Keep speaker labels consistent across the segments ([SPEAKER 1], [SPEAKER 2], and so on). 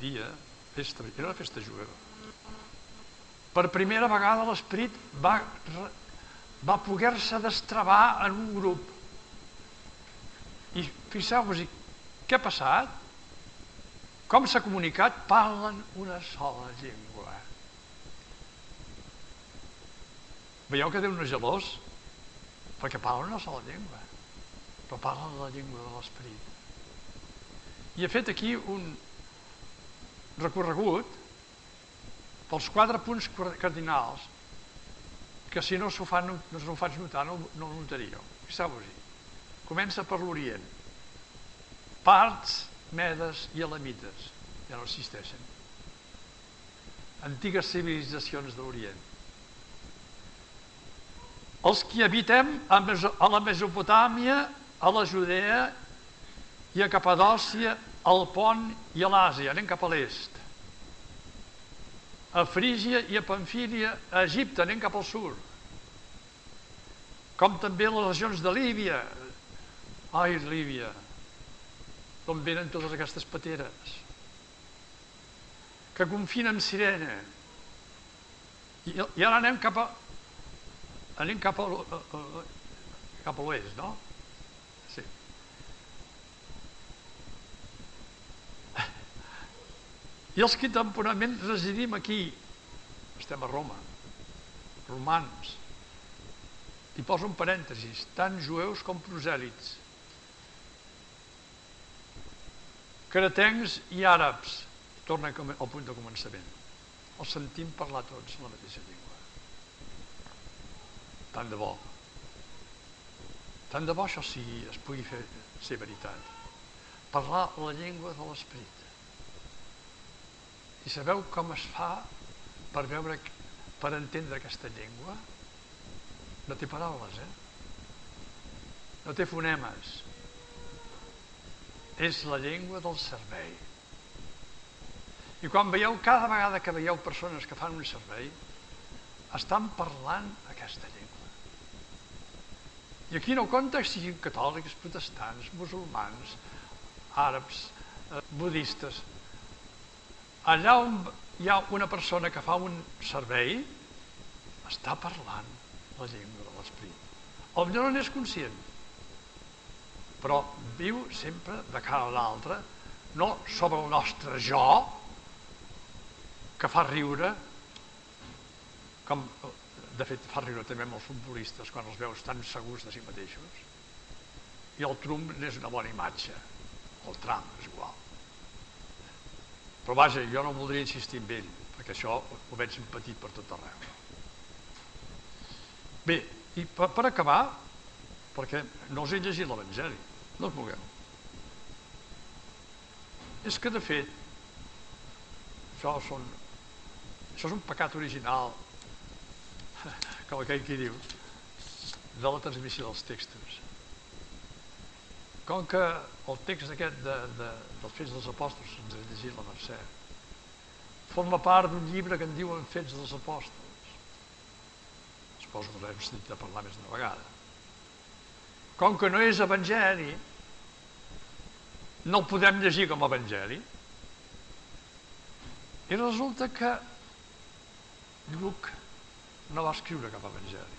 [SPEAKER 1] dia, festa, era una festa jueva, per primera vegada l'esperit va, va poder-se destravar en un grup. I fixeu-vos, què ha passat? Com s'ha comunicat? Parlen una sola llengua. Veieu que Déu no és gelós? Perquè parlen una sola llengua, però parlen la llengua de l'esperit. I he fet aquí un recorregut pels quatre punts cardinals que si no s'ho fan, no s'ho faig notar no, no ho notaríeu. Fixeu-vos-hi. Comença per l'Orient. Parts, medes i elamites ja no existeixen. Antigues civilitzacions de l'Orient. Els que habitem a la Mesopotàmia, a la Judea i a Capadòcia, al Pont i a l'Àsia, anem cap a l'est a Frígia i a Pamfília, a Egipte, anem cap al sud. Com també les regions de Líbia. Ai, Líbia, d'on venen totes aquestes pateres que confinen Sirena. I, i ara anem cap a anem cap a, a, a cap a l'oest, no? I els que temporalment residim aquí, estem a Roma, romans, i poso un parèntesis, tant jueus com prosèlits, cretencs i àrabs, torna al punt de començament, els sentim parlar tots la mateixa llengua. Tant de bo. Tant de bo això sigui, es pugui fer, ser veritat. Parlar la llengua de l'esperit. I sabeu com es fa per veure, per entendre aquesta llengua? No té paraules, eh? No té fonemes. És la llengua del servei. I quan veieu, cada vegada que veieu persones que fan un servei, estan parlant aquesta llengua. I aquí no compta que siguin catòlics, protestants, musulmans, àrabs, eh, budistes, allà on hi ha una persona que fa un servei, està parlant la llengua de l'esperit. El millor no n'és conscient, però viu sempre de cara a l'altre, no sobre el nostre jo, que fa riure, com de fet fa riure també amb els futbolistes quan els veus tan segurs de si mateixos, i el Trump n'és una bona imatge, el Trump és igual. Però vaja, jo no voldria insistir en ell, perquè això ho veig petit per tot arreu. Bé, i per, per acabar, perquè no us he llegit l'Evangeli, no us mogueu. És que, de fet, això, són, això és un pecat original, com aquell qui diu, de la transmissió dels textos com que el text aquest de, de, dels Fets dels Apòstols, ens ha llegit la Mercè, forma part d'un llibre que en diuen Fets dels Apòstols. Suposo que l'hem sentit a parlar més d'una vegada. Com que no és evangeli, no el podem llegir com a evangeli. I resulta que Lluc no va escriure cap evangeli.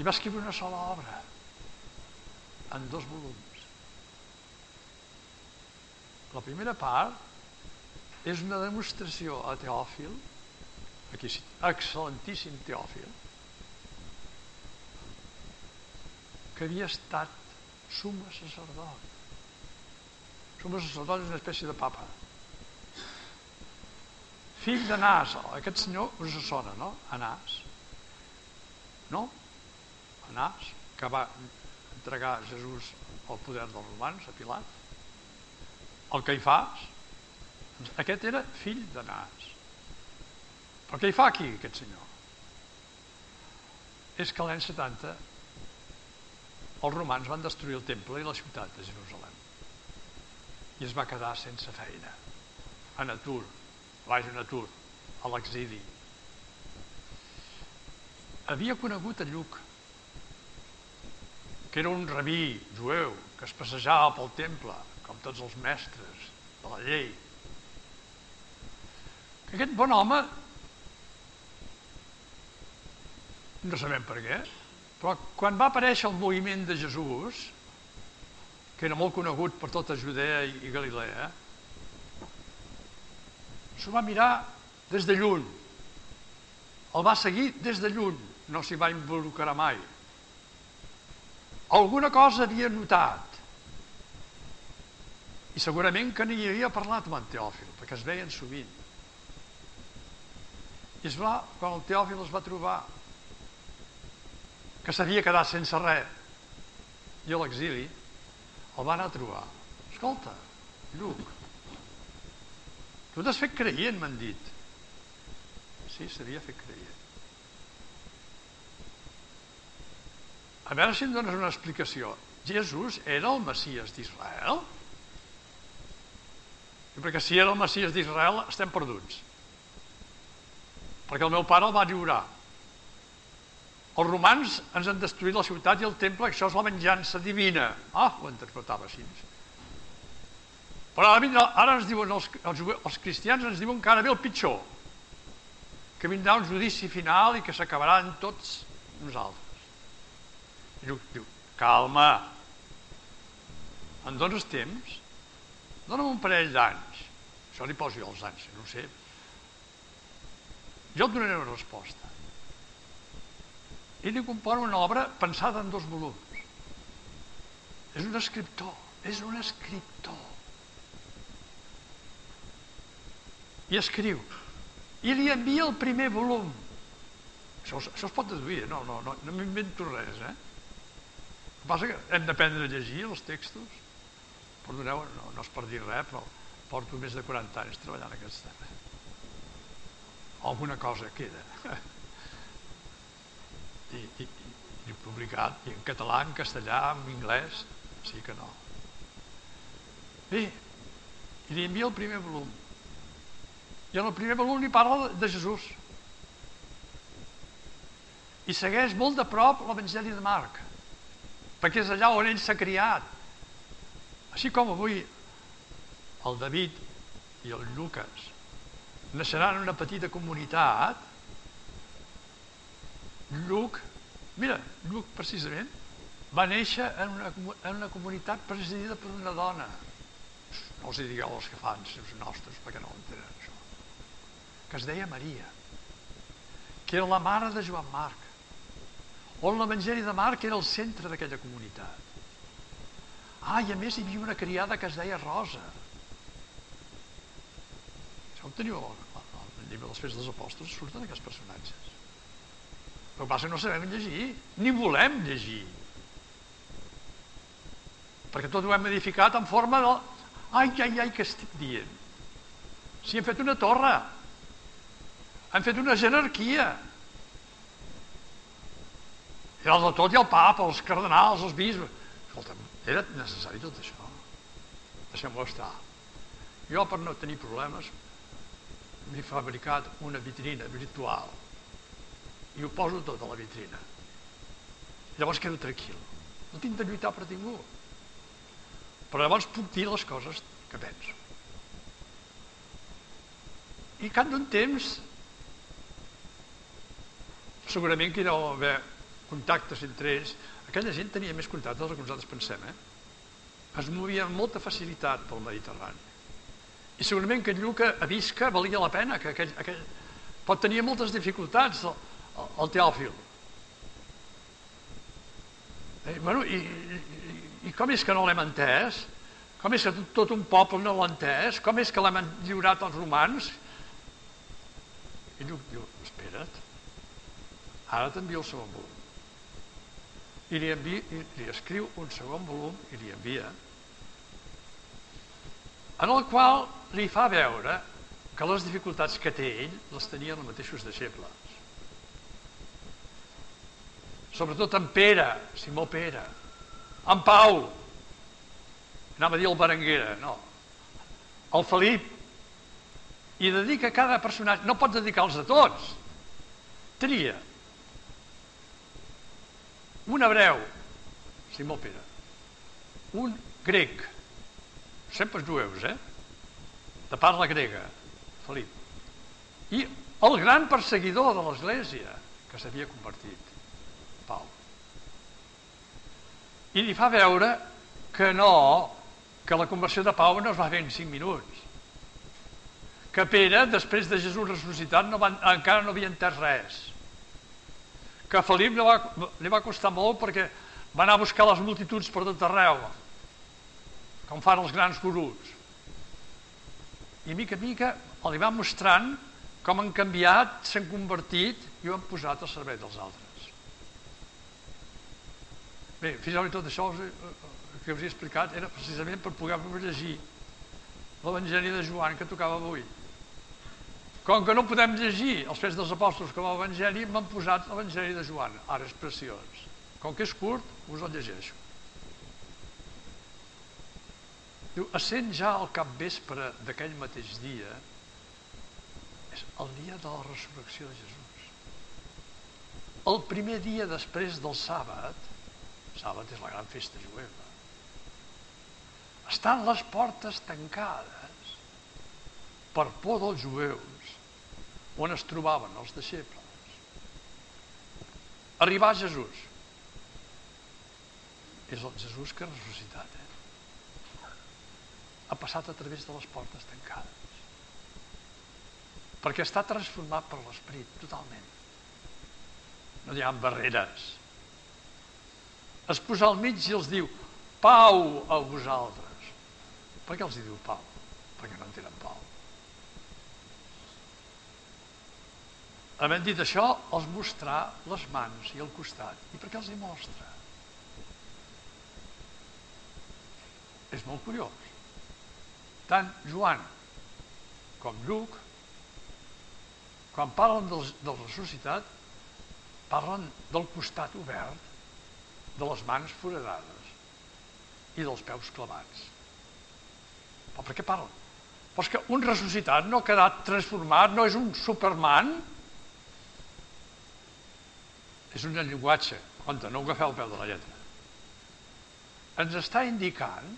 [SPEAKER 1] I va escriure una sola obra, en dos volums. La primera part és una demostració a Teòfil, aquí sí, excel·lentíssim Teòfil, que havia estat suma sacerdot. Suma sacerdot és una espècie de papa. Fill d'Anàs, aquest senyor us sona, no? Anàs. No? Anàs, que va entregar Jesús al poder dels romans, a Pilat, el Caifàs, doncs aquest era fill de Nas. Però què hi fa aquí, aquest senyor? És que l'any 70 els romans van destruir el temple i la ciutat de Jerusalem i es va quedar sense feina, en atur, vaja, en atur, a l'exili. Havia conegut a Lluc, que era un rabí jueu que es passejava pel temple, com tots els mestres de la llei. Que aquest bon home, no sabem per què, però quan va aparèixer el moviment de Jesús, que era molt conegut per tota Judea i Galilea, s'ho va mirar des de lluny. El va seguir des de lluny, no s'hi va involucrar mai. Alguna cosa havia notat. I segurament que n'hi havia parlat amb en Teòfil, perquè es veien sovint. I es va, quan el Teòfil es va trobar que s'havia quedat sense res i a l'exili, el va anar a trobar. Escolta, Lluc, tu t'has fet creient, m'han dit. Sí, s'havia fet creient. A veure si em dones una explicació. Jesús era el Messies d'Israel? Perquè si era el Messies d'Israel estem perduts. Perquè el meu pare el va lliurar. Els romans ens han destruït la ciutat i el temple, això és la venjança divina. Ah, ho interpretava així. Però ara, ara ens diuen els, els, els cristians ens diuen que ara ve el pitjor, que vindrà un judici final i que s'acabaran tots nosaltres. Diu, diu calma, en dones temps, dona'm un parell d'anys, això li poso jo els anys, no sé, jo et donaré una resposta. I li compon una obra pensada en dos volums. És un escriptor, és un escriptor. I escriu. I li envia el primer volum. Això, això es pot deduir, no, no, no, no m'invento res, eh? Passa que hem d'aprendre a llegir els textos. Perdoneu, no, no és per dir res, però porto més de 40 anys treballant en aquest tema. Alguna cosa queda. I, i, i publicat i en català, en castellà, en anglès, sí que no. Bé, i li envia el primer volum. I en el primer volum li parla de Jesús. I segueix molt de prop l'Evangeli de Marc, perquè és allà on ell s'ha criat. Així com avui el David i el Lucas naixeran en una petita comunitat, Lluc, mira, Lluc precisament, va néixer en una, en una comunitat presidida per una dona. No els hi digueu els que fan, els nostres, perquè no ho entenen això. Que es deia Maria, que era la mare de Joan Marc, on l'Evangeli de Marc era el centre d'aquella comunitat. Ah, i a més hi havia una criada que es deia Rosa. Això ho teniu al, llibre dels Fets dels Apòstols, surten aquests personatges. El que passa que no sabem llegir, ni volem llegir. Perquè tot ho hem edificat en forma de... Ai, ai, ai, què estic dient? Si hem fet una torre, hem fet una jerarquia. I el de tot i el papa, els cardenals, els bisbes... Escolta'm, era necessari tot això. Deixem-ho estar. Jo, per no tenir problemes, m'he fabricat una vitrina virtual i ho poso tot a la vitrina. Llavors quedo tranquil. No tinc de lluitar per ningú. Però llavors puc dir les coses que penso. I cap d'un temps, segurament que hi deu haver contactes entre ells, aquella gent tenia més contactes del que nosaltres pensem, eh? Es movia amb molta facilitat pel Mediterrani. I segurament que Lluca a que valia la pena, que aquell, aquell... pot tenir moltes dificultats, el Teòfil. Eh, bueno, i, i, I com és que no l'hem entès? Com és que tot, tot un poble no l'ha entès? Com és que l'hem lliurat als romans? I diu, diu espera't, ara t'envio el segon volum. I li, envia, i li escriu un segon volum i li envia, en el qual li fa veure que les dificultats que té ell les tenien els mateixos deixebles. Sobretot en Pere, Simó Pere, en Pau, anava a dir el Berenguera, no, el Felip, i dedica cada personatge, no pots dedicar-los a tots, tria, un hebreu, Simó Pere, un grec, sempre jueus, eh? de parla grega, Felip, i el gran perseguidor de l'Església que s'havia convertit, Pau. I li fa veure que no, que la conversió de Pau no es va fer en cinc minuts. Que Pere, després de Jesús ressuscitat, no va, encara no havia entès res. Que a Felip li va, li va costar molt perquè va anar a buscar les multituds per tot arreu, com fan els grans gurus. I mica a mica li va mostrant com han canviat, s'han convertit i ho han posat al servei dels altres. Bé, fins i tot això eh, que us he explicat era precisament per poder llegir l'Evangeli de Joan que tocava avui. Com que no podem llegir els fets dels apòstols com a Evangeli, m'han posat l'Evangeli de Joan. Ara és preciós. Com que és curt, us el llegeixo. Diu, essent ja al capvespre d'aquell mateix dia, és el dia de la resurrecció de Jesús. El primer dia després del sàbat, sàbat és la gran festa jueva, estan les portes tancades per por dels jueus on es trobaven els deixebles. Arribar a Jesús. És el Jesús que ha ressuscitat, eh? Ha passat a través de les portes tancades perquè està transformat per l'esperit, totalment. No hi ha barreres. Es posa al mig i els diu, pau a vosaltres. Per què els diu pau? Perquè no en tenen pau. Havent dit això, els mostrà les mans i el costat. I per què els hi mostra? És molt curiós. Tant Joan com Lluc quan parlen del, del ressuscitat, parlen del costat obert, de les mans foradades i dels peus clavats. Però per què parlen? Però és que un ressuscitat no ha quedat transformat, no és un superman, és un llenguatge. Compte, no agafeu el peu de la lletra. Ens està indicant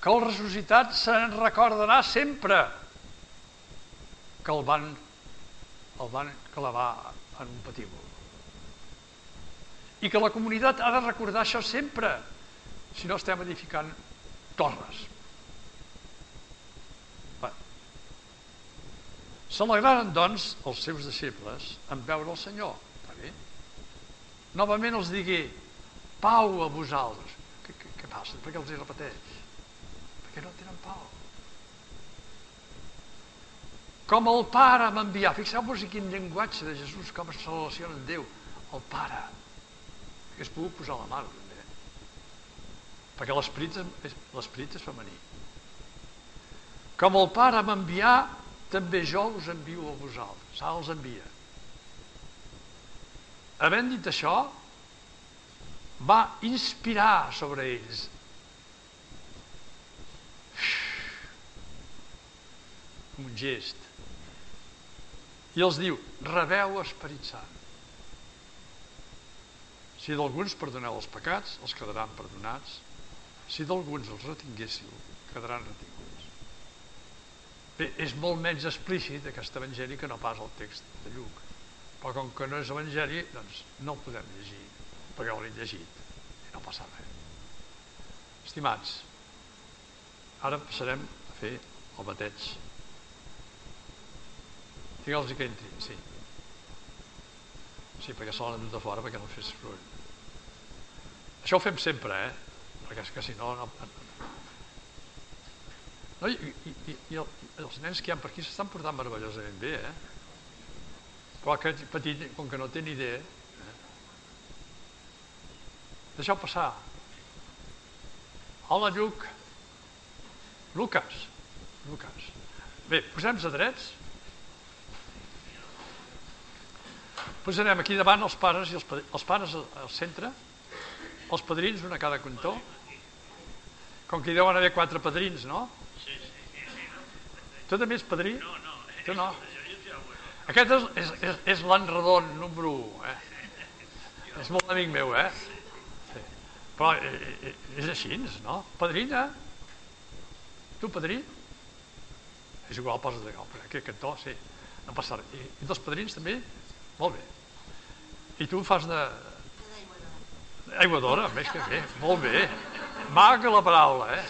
[SPEAKER 1] que el ressuscitat se'n recordarà sempre que el van el van clavar en un patíbul. I que la comunitat ha de recordar això sempre, si no estem edificant torres. S'alegraren, doncs, els seus deixebles en veure el Senyor. Novament els digué, pau a vosaltres. Què, què, què passa? Per què els hi repeteix? Perquè no tenen pau com el Pare m'enviar. Fixeu-vos quin llenguatge de Jesús, com es relaciona amb Déu. El Pare. Que es pugui posar la mà, també. Perquè l'esperit és, és femení. Com el Pare m'enviar, també jo us envio a vosaltres. Ara els envia. Havent dit això, va inspirar sobre ells un gest i els diu, rebeu Esperit Sant. Si d'alguns perdoneu els pecats, els quedaran perdonats. Si d'alguns els retinguéssiu, quedaran retinguts. Bé, és molt menys explícit aquest evangeli que no pas el text de Lluc. Però com que no és evangeli, doncs no el podem llegir, perquè l'he llegit i no passa res. Estimats, ara passarem a fer el bateig Digue'ls que entrin, sí. Sí, perquè se l'han de fora perquè no fes soroll. Això ho fem sempre, eh? Perquè és que si no... no... no i, i, i, i els nens que hi ha per aquí s'estan portant meravellosament bé, eh? Però aquest petit, com que no té ni idea, eh? deixeu passar. Hola, Lluc. Lucas. Lucas. Bé, posem-nos a drets. Posarem aquí davant els pares i els, els pares al centre, els padrins, una a cada cantó. Com que hi deuen haver quatre padrins, no? Sí, sí, sí. Tu també ets padrí? No, no. Tu no? Aquest és, és, és, és l'enredon número 1, eh? És molt amic meu, eh? Sí. Però eh, eh, és així, no? Padrina? Tu, padrí? És igual, posa't de perquè aquest cantó, sí, no passa res. I, I dos padrins també? Molt bé. I tu fas de... Aigua d'ora, més que bé, molt bé. Maca la paraula, eh?